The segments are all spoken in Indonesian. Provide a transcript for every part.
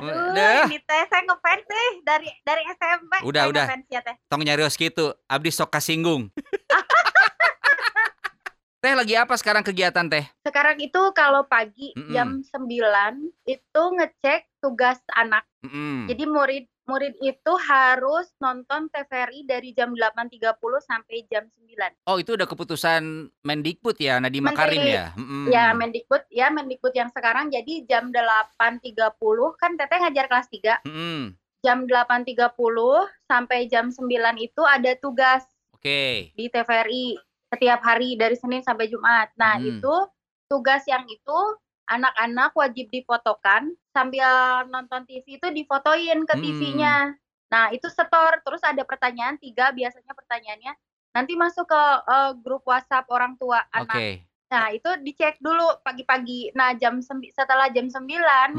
Aduh, Udah. ini teh saya ngefans nih dari dari SMP. Udah, saya udah. ngefans ya teh. Tong nyarios gitu, abdi sok kasinggung. teh lagi apa sekarang kegiatan teh? Sekarang itu kalau pagi Mm-mm. jam 9 itu ngecek tugas anak. Mm-mm. Jadi murid murid itu harus nonton TVRI dari jam 8.30 sampai jam 9. Oh itu udah keputusan Mendikbud ya, Nadiem. Makarim ya? Mm-mm. Ya Mendikbud, ya Mendikbud yang sekarang jadi jam 8.30 kan Teteh ngajar kelas 3. Mm-mm. Jam 8.30 sampai jam 9 itu ada tugas Oke. di TVRI setiap hari dari Senin sampai Jumat. Nah, Hmm. itu tugas yang itu anak-anak wajib difotokan sambil nonton TV itu difotoin ke Hmm. TV-nya. Nah, itu setor terus ada pertanyaan tiga biasanya pertanyaannya nanti masuk ke eh, grup WhatsApp orang tua anak. Nah, itu dicek dulu pagi-pagi. Nah, jam setelah jam 9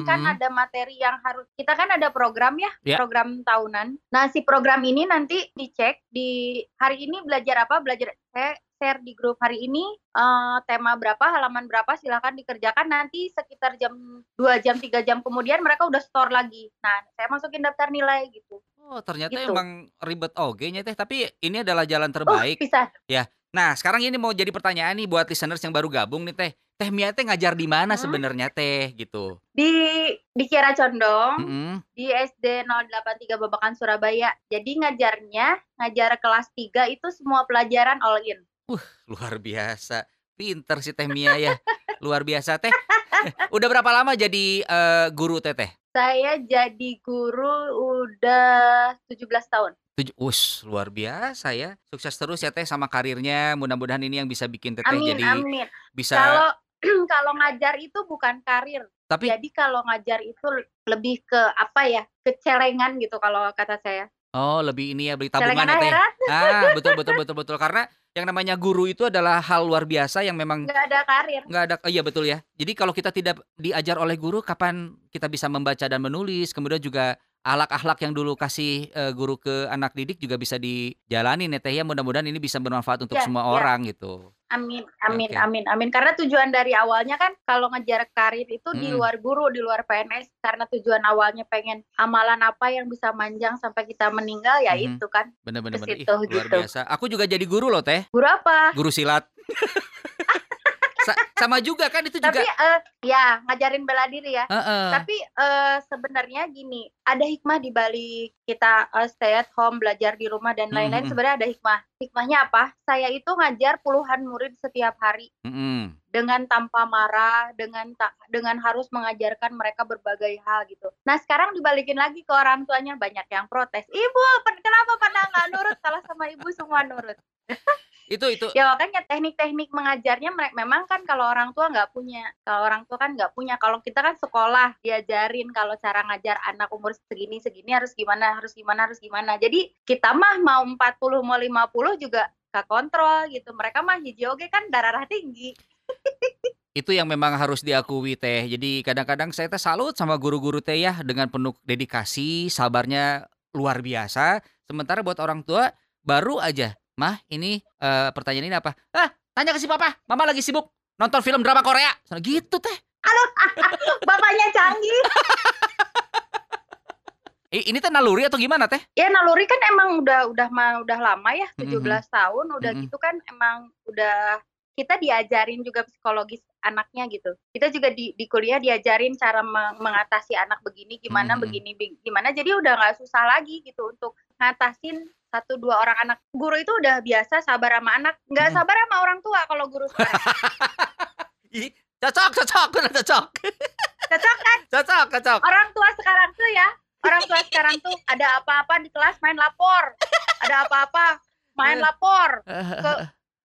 kan Mm-mm. ada materi yang harus kita kan ada program ya, Ya. program tahunan. Nah, si program ini nanti dicek di hari ini belajar apa? Belajar saya share di grup hari ini eh, tema berapa, halaman berapa silakan dikerjakan nanti sekitar jam 2 jam 3 jam kemudian mereka udah store lagi. Nah, saya masukin daftar nilai gitu. Oh ternyata Gitu. emang ribet oge nya teh, tapi ini adalah jalan Oh, terbaik. bisa. Nah sekarang ini mau jadi pertanyaan nih buat listeners yang baru gabung nih teh. Teh Mia teh ngajar di mana Hmm. sebenarnya teh gitu? Di di Kiara Condong. Mm-mm. di SD 083 Babakan Surabaya. Jadi ngajarnya, ngajar kelas 3 itu semua pelajaran all in. Luar biasa. Pinter sih Teh Mia ya. Luar biasa teh. Eh, Udah berapa lama jadi eh, guru teh teh? Saya jadi guru udah 17 tahun. Tujuh, us, luar biasa ya. Sukses terus ya teh sama karirnya. Mudah-mudahan ini yang bisa bikin teteh Amin, jadi amin. bisa. Kalau kalau ngajar itu bukan karir. Tapi Jadi kalau ngajar itu lebih ke apa ya? Kecelengan gitu kalau kata saya. Oh lebih ini ya beli tabungan ya teh. Ah betul betul betul betul karena yang namanya guru itu adalah hal luar biasa yang memang nggak ada karir. nggak ada oh, iya betul ya. Jadi kalau kita tidak diajar oleh guru kapan kita bisa membaca dan menulis, kemudian juga ahlak-ahlak yang dulu kasih eh, guru ke anak didik juga bisa dijalani ya teh ya. Mudah-mudahan ini bisa bermanfaat untuk Ya, semua ya. orang gitu. Amin, amin, Oke. amin, amin. Karena tujuan dari awalnya kan kalau ngejar karir itu di Mm-mm. luar guru, di luar PNS. Karena tujuan awalnya pengen amalan apa yang bisa manjang sampai kita meninggal ya Mhm. itu kan. Bener-bener luar gitu. biasa. Aku juga jadi guru loh teh, Guru apa? guru silat. Sa- sama juga kan itu juga. Tapi eh, ya ngajarin bela diri ya. Heeh. Tapi eh, sebenarnya gini, ada hikmah di balik kita eh, stay at home, belajar di rumah dan lain-lain. Mhm. Sebenarnya ada hikmah. Hikmahnya apa? Saya itu ngajar puluhan murid setiap hari. Mm-mm. dengan tanpa marah, dengan tak dengan harus mengajarkan mereka berbagai hal gitu. Nah sekarang dibalikin lagi ke orang tuanya banyak yang protes. Ibu, kenapa pada nggak nurut? Kalau sama ibu semua nurut. Itu itu Ya makanya teknik-teknik mengajarnya mereka memang kan kalau orang tua nggak punya, kalau orang tua kan nggak punya. Kalau kita kan sekolah diajarin kalau cara ngajar anak umur segini segini harus gimana, harus gimana, harus gimana. Jadi kita mah mau 40 mau 50 juga gak kontrol gitu. Mereka mah hijau oge kan darah tinggi. itu yang memang harus diakui teh. Jadi kadang-kadang saya teh salut sama guru-guru teh ya dengan penuh dedikasi, sabarnya luar biasa. Sementara buat orang tua baru aja, mah ini eh, pertanyaan ini apa? Ah, tanya ke si papa, mama lagi sibuk nonton film drama Korea. Sana gitu teh. Bapaknya canggih. Ini teh naluri atau gimana teh? ya naluri kan emang udah udah mah udah lama ya 17 Mhm. tahun udah Mhm. gitu kan emang udah kita diajarin juga psikologis anaknya gitu kita juga di, di kuliah diajarin cara meng- mengatasi anak begini gimana Mhm. begini bi- gimana jadi udah nggak susah lagi gitu untuk ngatasin satu dua orang anak. Guru itu udah biasa sabar sama anak. Nggak Mhm. sabar sama orang tua kalau guru sekarang cocok, cocok, cocok. cocok kan? Cocok, cocok. orang tua sekarang tuh ya orang tua sekarang tuh ada apa-apa di kelas main lapor. Ada apa-apa main Eh. lapor.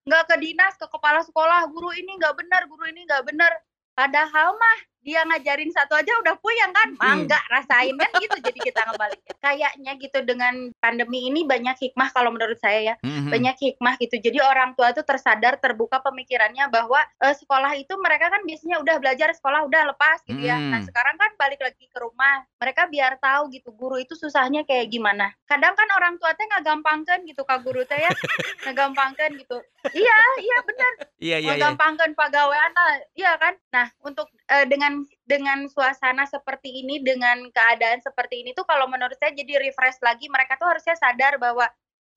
Nggak ke dinas ke kepala sekolah. Guru ini nggak benar guru ini nggak benar padahal mah dia ngajarin satu aja udah puyeng kan? Hmm. mangga rasain kan gitu jadi kita ngebaliknya kayaknya gitu dengan pandemi ini banyak hikmah kalau menurut saya ya. Mhm. banyak hikmah gitu. Jadi orang tua tuh tersadar terbuka pemikirannya bahwa eh, sekolah itu mereka kan biasanya udah belajar sekolah udah lepas gitu ya. Nah Hmm. sekarang kan balik lagi ke rumah. Mereka biar tahu gitu guru itu susahnya kayak gimana. Kadang kan orang tua teh nggak gampangkan gitu kak guru teh ya. Nggak gampangkan gitu. Iya iya benar. Iya, iya, iya. menggampangkan pegawai anak iya kan? Nah untuk uh, dengan dengan suasana seperti ini, dengan keadaan seperti ini tuh kalau menurut saya jadi refresh lagi. Mereka tuh harusnya sadar bahwa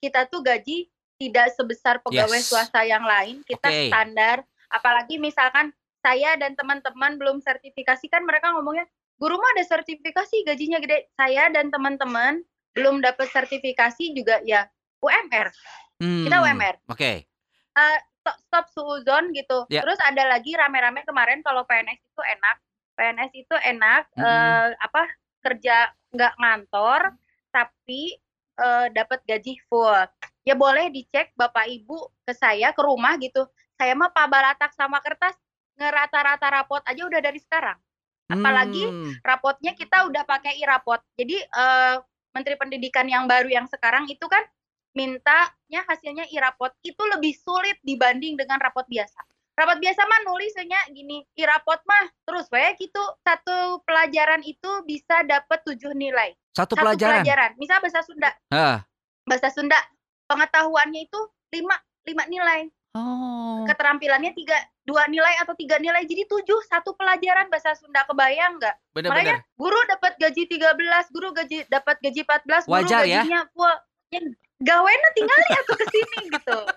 kita tuh gaji tidak sebesar pegawai Yes. swasta yang lain. Kita Oke. standar. Apalagi misalkan saya dan teman-teman belum sertifikasi kan mereka ngomongnya guru mah ada sertifikasi gajinya gede. Saya dan teman-teman belum dapat sertifikasi juga ya UMR. Kita Hmm, UMR. Oke. Eh, stop, stop suuzon gitu. Ya. Terus ada lagi rame-rame kemarin kalau PNS itu enak. PNS itu enak Mm-mm. eh, apa kerja nggak ngantor tapi eh, dapat gaji full. Ya boleh dicek Bapak Ibu ke saya ke rumah gitu. Saya mah pabalatak sama kertas ngerata-rata rapot aja udah dari sekarang. Apalagi Hmm, rapotnya kita udah pakai e-rapot. Jadi eh, Menteri Pendidikan yang baru yang sekarang itu kan mintanya hasilnya e-rapot itu lebih sulit dibanding dengan rapot biasa. Rapot biasa mah nulisnya gini, e-rapot mah terus we gitu satu pelajaran itu bisa dapat tujuh nilai. satu Satu pelajaran. pelajaran. Misal bahasa Sunda, Ah. bahasa Sunda pengetahuannya itu lima lima nilai, Oh. keterampilannya tiga dua nilai atau tiga nilai, jadi tujuh satu pelajaran bahasa Sunda kebayang nggak? Makanya guru dapat gaji 13, guru gaji dapat gaji 14, guru Wajar ya. gajinya full. Gawena tinggal tuh ke sini gitu.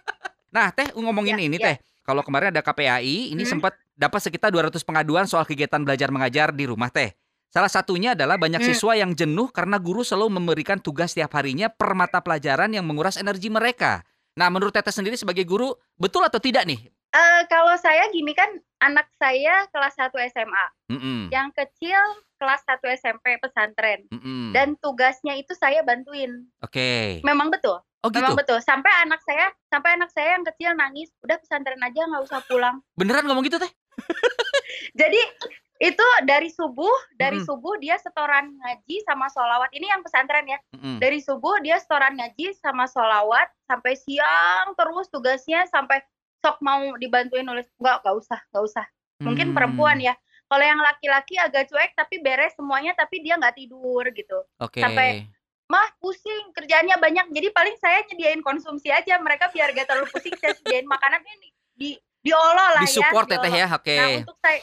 Nah, Teh ngomongin Ya, ini ya. Teh. Kalau kemarin ada KPAI, ini Hmm. sempat dapat sekitar 200 pengaduan soal kegiatan belajar mengajar di rumah Teh. Salah satunya adalah banyak Hmm. siswa yang jenuh karena guru selalu memberikan tugas setiap harinya per mata pelajaran yang menguras energi mereka. Nah, menurut Teteh sendiri sebagai guru, betul atau tidak nih? Eh kalau saya gini kan anak saya kelas 1 SMA, Mm-mm, yang kecil kelas 1 SMP pesantren. mm-mm. Dan tugasnya itu saya bantuin. Oke. Memang betul. Oh gitu. Memang betul. Sampai anak saya, sampai anak saya yang kecil nangis, udah pesantren aja nggak usah pulang. Beneran ngomong gitu Teh? Jadi itu dari subuh, dari Mm-mm. subuh dia setoran ngaji sama sholawat. Ini yang pesantren ya. Mm-mm. dari subuh dia setoran ngaji sama sholawat sampai siang terus tugasnya sampai sok mau dibantuin nulis nggak nggak usah nggak usah mungkin Hmm, perempuan ya kalau yang laki-laki agak cuek tapi beres semuanya tapi dia nggak tidur gitu Oke. sampai- mah pusing kerjaannya banyak jadi paling saya nyediain konsumsi aja mereka biar gak terlalu pusing saya sediain makanan ini di diolah lah Di support ya ya Teh diolah. ya. Oke. Nah untuk saya,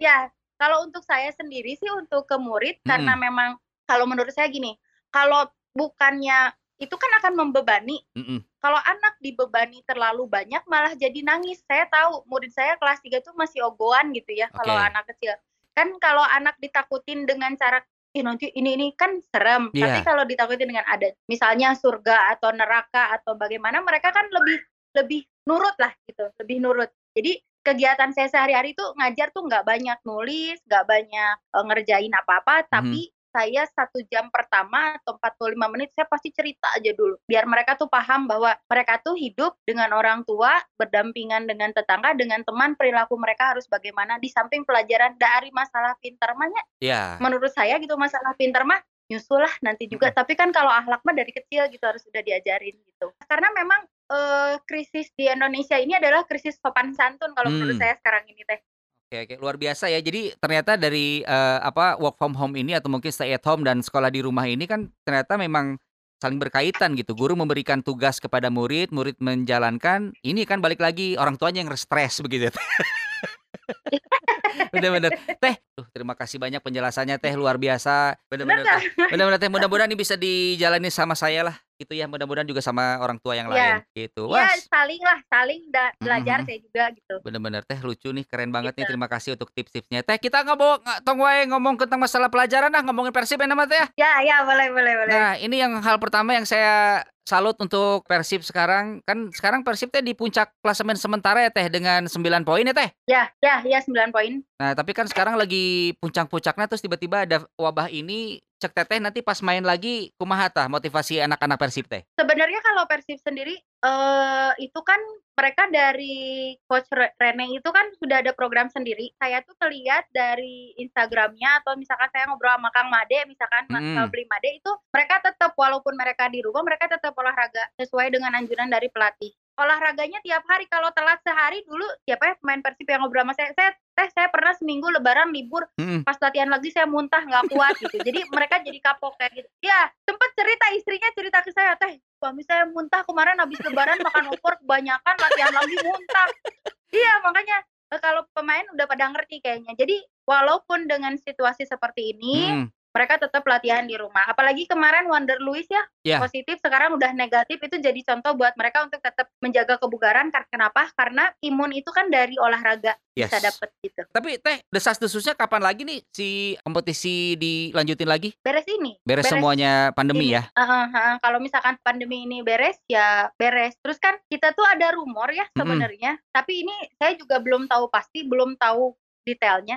ya kalau untuk saya sendiri sih untuk ke murid karena Mm-mm. memang kalau menurut saya gini, kalau bukannya itu kan akan membebani. Mm-mm. Kalau anak dibebani terlalu banyak malah jadi nangis. Saya tahu murid saya kelas 3 tuh masih ogoan gitu ya kalau Oke. anak kecil. Kan kalau anak ditakutin dengan cara Ih, nanti ini ini kan serem. Tapi Iya. kalau ditakutin dengan ada misalnya surga atau neraka atau bagaimana mereka kan lebih lebih nurut lah gitu, lebih nurut. Jadi kegiatan saya sehari-hari tuh ngajar tuh nggak banyak nulis, nggak banyak eh, ngerjain apa-apa, Mhm. tapi saya satu jam pertama atau 45 menit saya pasti cerita aja dulu. Biar mereka tuh paham bahwa mereka tuh hidup dengan orang tua berdampingan dengan tetangga dengan teman perilaku mereka harus bagaimana. Di samping pelajaran dari masalah pintar mahnya Ya. menurut saya gitu masalah pintar mah nyusul lah nanti juga. Tapi kan kalau akhlak mah dari kecil gitu harus sudah diajarin gitu. Karena memang eh, krisis di Indonesia ini adalah krisis sopan santun kalau menurut Hmm. saya sekarang ini teh Oke, oke, luar biasa ya. Jadi ternyata dari eh, apa work from home ini atau mungkin stay at home dan sekolah di rumah ini kan ternyata memang saling berkaitan gitu. Guru memberikan tugas kepada murid, murid menjalankan. Ini kan balik lagi orang tuanya yang stres begitu. ya, Teh. Bener-bener. Teh, tuh, terima kasih banyak penjelasannya Teh luar biasa. Bener-bener. Teh. Bener-bener Teh. Mudah-mudahan ini bisa dijalani sama saya lah. Gitu ya. Mudah-mudahan juga sama orang tua yang Iya. lain. Gitu. ya Wah, saling lah saling da- belajar Mhm. saya juga gitu Bener-bener teh lucu nih keren banget nih Gitu. terima kasih untuk tips-tipsnya teh kita ngobrol nggak tong wae ngomong tentang masalah pelajaran nah ngomongin persib ya nama teh ya. ya ya boleh boleh boleh nah ini yang hal pertama yang saya salut untuk persib sekarang kan sekarang persib teh di puncak klasemen sementara ya teh dengan 9 poin ya teh ya ya ya 9 poin nah tapi kan sekarang lagi puncak-puncaknya terus tiba-tiba ada wabah ini cek teteh nanti pas main lagi kumaha tah motivasi anak-anak persib teh sebenarnya kalau Persib sendiri eh itu kan mereka dari coach Re- Rene itu kan sudah ada program sendiri. Saya tuh terlihat dari Instagramnya atau misalkan saya ngobrol sama Kang Made, misalkan Mas Mm-mm. Fabri Made itu mereka tetap walaupun mereka di rumah mereka tetap olahraga sesuai dengan anjuran dari pelatih. Olahraganya tiap hari kalau telat sehari dulu siapa ya pemain Persib yang ngobrol sama saya, saya teh saya pernah seminggu lebaran libur Mm-mm. pas latihan lagi saya muntah nggak kuat gitu jadi mereka jadi kapok kayak gitu ya sempet cerita istrinya cerita ke saya teh suami saya muntah kemarin habis lebaran makan opor kebanyakan latihan lagi muntah iya makanya eee, kalau pemain udah pada ngerti kayaknya. Jadi walaupun dengan situasi seperti ini, Mhm. Mereka tetap latihan di rumah. Apalagi kemarin Wander Luiz ya, Iya. positif sekarang udah negatif, itu jadi contoh buat mereka untuk tetap menjaga kebugaran kenapa? Karena imun itu kan dari olahraga bisa Yes. dapet gitu. Tapi Teh, desas-desusnya kapan lagi nih si kompetisi dilanjutin lagi? Beres ini, Beres semuanya pandemi ini ya? heeh heeh, kalau misalkan pandemi ini beres, ya beres. Terus kan kita tuh ada rumor ya sebenarnya, tapi ini saya juga belum tahu pasti, belum tahu detailnya.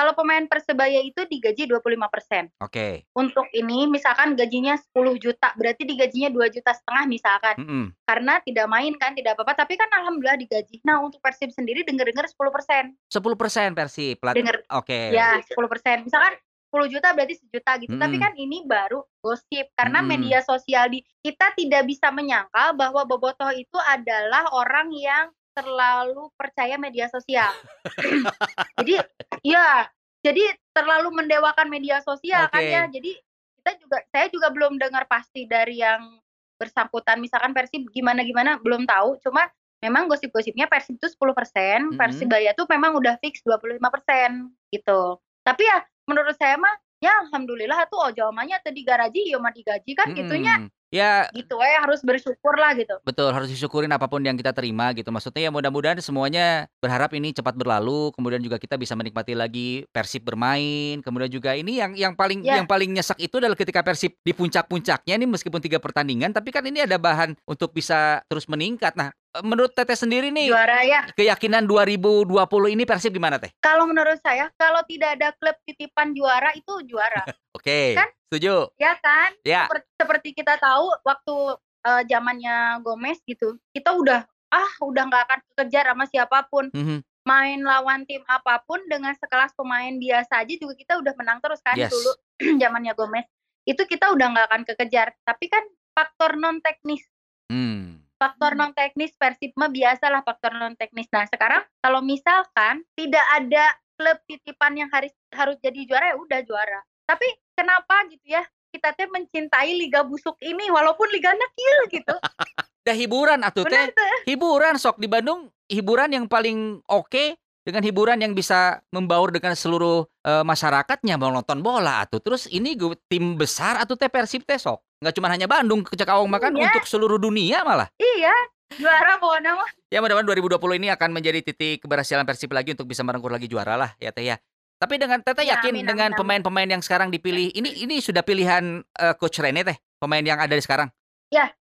Kalau pemain Persebaya itu digaji 25%. Oke. Untuk ini misalkan gajinya 10 juta, berarti digajinya 2 juta setengah misalkan. Mhm. Karena tidak main kan, tidak apa-apa, tapi kan alhamdulillah digaji. Nah, untuk Persib sendiri denger-dengar 10%. 10% Persib plat Denger oke. ya 10%. Misalkan 10 juta berarti sejuta gitu. Tapi Mhm. kan ini baru gosip karena Mhm. media sosial di kita tidak bisa menyangka bahwa Bobotoh itu adalah orang yang terlalu percaya media sosial. jadi ya, jadi terlalu mendewakan media sosial kan Oke. ya. Jadi kita juga saya juga belum dengar pasti dari yang bersangkutan misalkan Persib gimana-gimana belum tahu. Cuma memang gosip-gosipnya Persib itu 10%, Mhm. Persibaya tuh memang udah fix 25% gitu. Tapi ya menurut saya mah ya alhamdulillah tuh oh jawabannya tadi garaji ya mah digaji kan gitunya Mhm. Ya gitu eh harus bersyukur lah gitu. Betul, harus disyukurin apa pun yang kita terima gitu. Maksudnya ya mudah-mudahan semuanya berharap ini cepat berlalu, kemudian juga kita bisa menikmati lagi Persib bermain. Kemudian juga ini yang yang paling Ya. yang paling nyesek itu adalah ketika Persib di puncak-puncaknya nih meskipun tiga pertandingan, tapi kan ini ada bahan untuk bisa terus meningkat. Nah, menurut Teteh sendiri nih Juara ya. keyakinan 2020 ini Persib gimana Teh? Kalau menurut saya kalau tidak ada klub titipan juara itu juara. Oke, Kan? setuju. ya kan? Ya. Seperti, seperti kita tahu waktu eh, zamannya Gomez gitu. Kita udah ah udah nggak akan kekejar sama siapa pun. Mhm. Main lawan tim apa pun dengan sekelas pemain biasa aja juga kita udah menang terus kan Yes. dulu zamannya Gomez. Itu kita udah nggak akan kekejar. Tapi kan faktor non teknis Hmm. Faktor non teknis Persib mah biasalah faktor non teknis. Nah sekarang kalau misalkan tidak ada klub titipan yang harus harus jadi juara ya udah juara. Tapi kenapa gitu ya kita teh mencintai liga busuk ini walaupun liganya kecil gitu. Dah hiburan atuh teh. Hiburan sok di Bandung hiburan yang paling oke dengan hiburan yang bisa membaur dengan seluruh eh, masyarakatnya mau nonton bola atuh terus ini gue tim besar atau teh Persib teh sok nggak cuma hanya Bandung ke Cakawang makan Iya. untuk seluruh dunia malah. Iya juara pokoknya mah. ya mudah-mudahan 2020 ini akan menjadi titik keberhasilan Persib lagi untuk bisa merengkuh lagi juara lah ya teh ya. Tapi dengan teteh Ya, yakin amin, dengan pemain-pemain yang sekarang dipilih ini ini sudah pilihan eh, coach Rene teh pemain yang ada di sekarang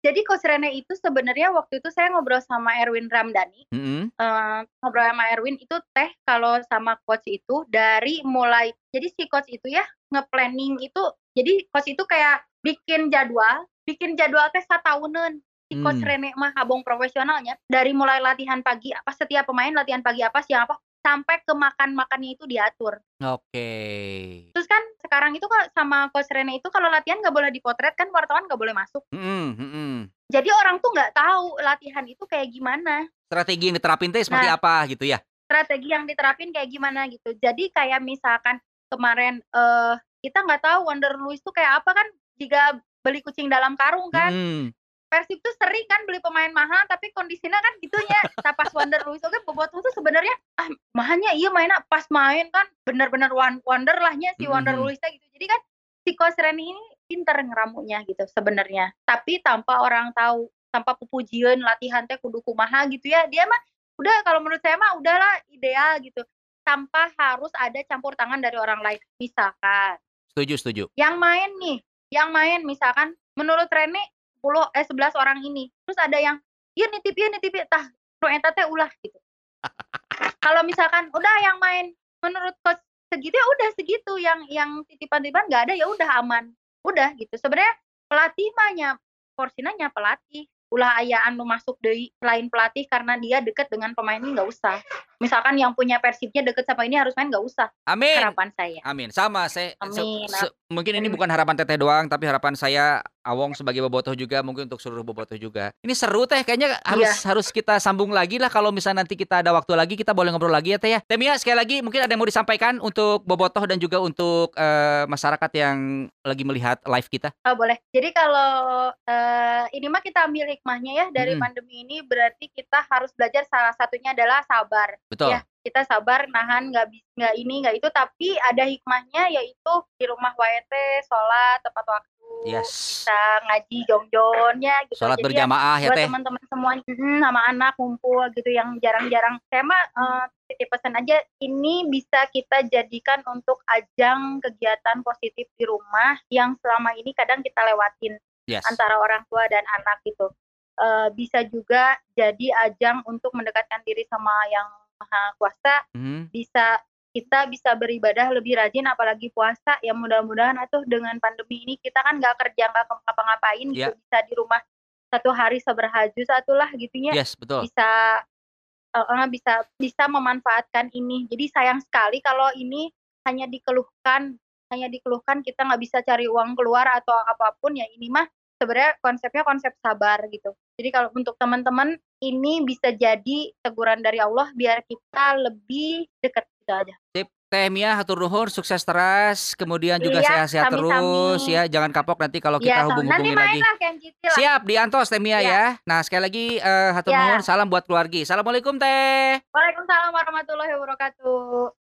Jadi Coach Rene itu sebenarnya waktu itu saya ngobrol sama Erwin Ramdhani. Mm-mm. eh, ngobrol sama Erwin itu teh kalau sama coach itu dari mulai jadi si coach itu ya nge-planning itu jadi coach itu kayak bikin jadwal bikin jadwal teh satahunan si coach Hmm. Rene mah abong profesionalnya dari mulai latihan pagi apa setiap pemain latihan pagi apa siang apa sampai ke makan makannya itu diatur oke terus kan sekarang itu kok sama coach Rene itu kalau latihan nggak boleh dipotret kan wartawan nggak boleh masuk Mm-mm, mm-mm. jadi orang tuh nggak tahu latihan itu kayak gimana strategi yang diterapin teh seperti Nah. apa gitu ya strategi yang diterapin kayak gimana gitu. Jadi kayak misalkan kemarin eh kita nggak tahu Wonder Luiz tuh kayak apa kan jika beli kucing dalam karung kan. Mm. Persib tuh sering kan beli pemain mahal tapi kondisinya kan gitunya. Nah pas Wonder Luiz oke Bobotoh tuh sebenarnya ah mahalnya iya mainnya pas main kan bener-bener wonder lahnya si Wonder Mhm. Luiz gitu. Jadi kan si Coach Reni ini pinter ngeramunya gitu sebenarnya. Tapi tanpa orang tahu, tanpa pupujian latihan teh kudu kumaha gitu ya. Dia mah udah kalau menurut saya mah udahlah ideal gitu. Tanpa harus ada campur tangan dari orang lain. Misalkan Setuju, setuju. yang main nih, yang main misalkan menurut Rene 10 eh 11 orang ini. Terus ada yang iya nitip iya nitip iya tah nu eta teh ulah gitu. Kalau misalkan udah yang main menurut coach segitu ya udah segitu yang yang titipan-titipan nggak ada ya udah aman. Udah gitu. Sebenarnya pelatih mahnya porsinanya pelatih. Ulah aya anu masuk deui selain pelatih karena dia deket dengan pemain nggak usah. Misalkan yang punya persibnya deket sama ini harus main nggak usah. Amin. Harapan saya. Amin. Sama saya se- Amin. se- mungkin ini Amin. bukan harapan Teteh doang tapi harapan saya Awong sebagai bobotoh juga mungkin untuk seluruh bobotoh juga. Ini seru Teh kayaknya harus Iya. harus kita sambung lagi lah kalau misalnya nanti kita ada waktu lagi kita boleh ngobrol lagi ya Teh ya. Teh Mia sekali lagi mungkin ada yang mau disampaikan untuk bobotoh dan juga untuk eh, masyarakat yang lagi melihat live kita. Oh boleh. Jadi kalau eh, ini mah kita ambil hikmahnya ya dari Mm-mm. pandemi ini berarti kita harus belajar salah satunya adalah sabar. Betul. Ya, kita sabar, nahan, nggak nggak ini, nggak itu, tapi ada hikmahnya yaitu di rumah teh sholat tepat waktu, Yes. bisa ngaji jongjonnya gitu. Sholat Jadi ya berjamaah ya, buat Teh? teman-teman semua sama anak ngumpul gitu yang jarang-jarang saya mah, eee, titip pesan aja, ini bisa kita jadikan untuk ajang kegiatan positif di rumah yang selama ini kadang kita lewatin Yes. antara orang tua dan anak gitu. Eee, bisa juga jadi ajang untuk mendekatkan diri sama Yang Maha Kuasa, Mhm. bisa kita bisa beribadah lebih rajin apalagi puasa, ya mudah-mudahan atuh dengan pandemi ini kita kan nggak kerja, nggak ngapa-ngapain gitu, Iya. bisa di rumah 1 hari seberhajus atuh lah gitu nya. Yes, betul. Bisa heeh, bisa bisa memanfaatkan ini. Jadi sayang sekali kalau ini hanya dikeluhkan hanya dikeluhkan kita nggak bisa cari uang keluar atau apa pun ya ini mah sebenarnya konsepnya konsep sabar gitu. Jadi kalau untuk teman-teman ini bisa jadi teguran dari Allah biar kita lebih dekat, gitu aja. Sip, Teh Mia hatur nuhun, sukses terus, kemudian juga Iya, sehat-sehat terus sami-sami. ya, jangan kapok nanti kalau Iya, kita nanti hubung-hubungin lagi. lah lah. Siap, diantos Teh Mia Iya. ya. Nah, sekali lagi eh, hatur Iya. nuhun, salam buat keluargi. Assalamualaikum Teh. Waalaikumsalam warahmatullahi wabarakatuh.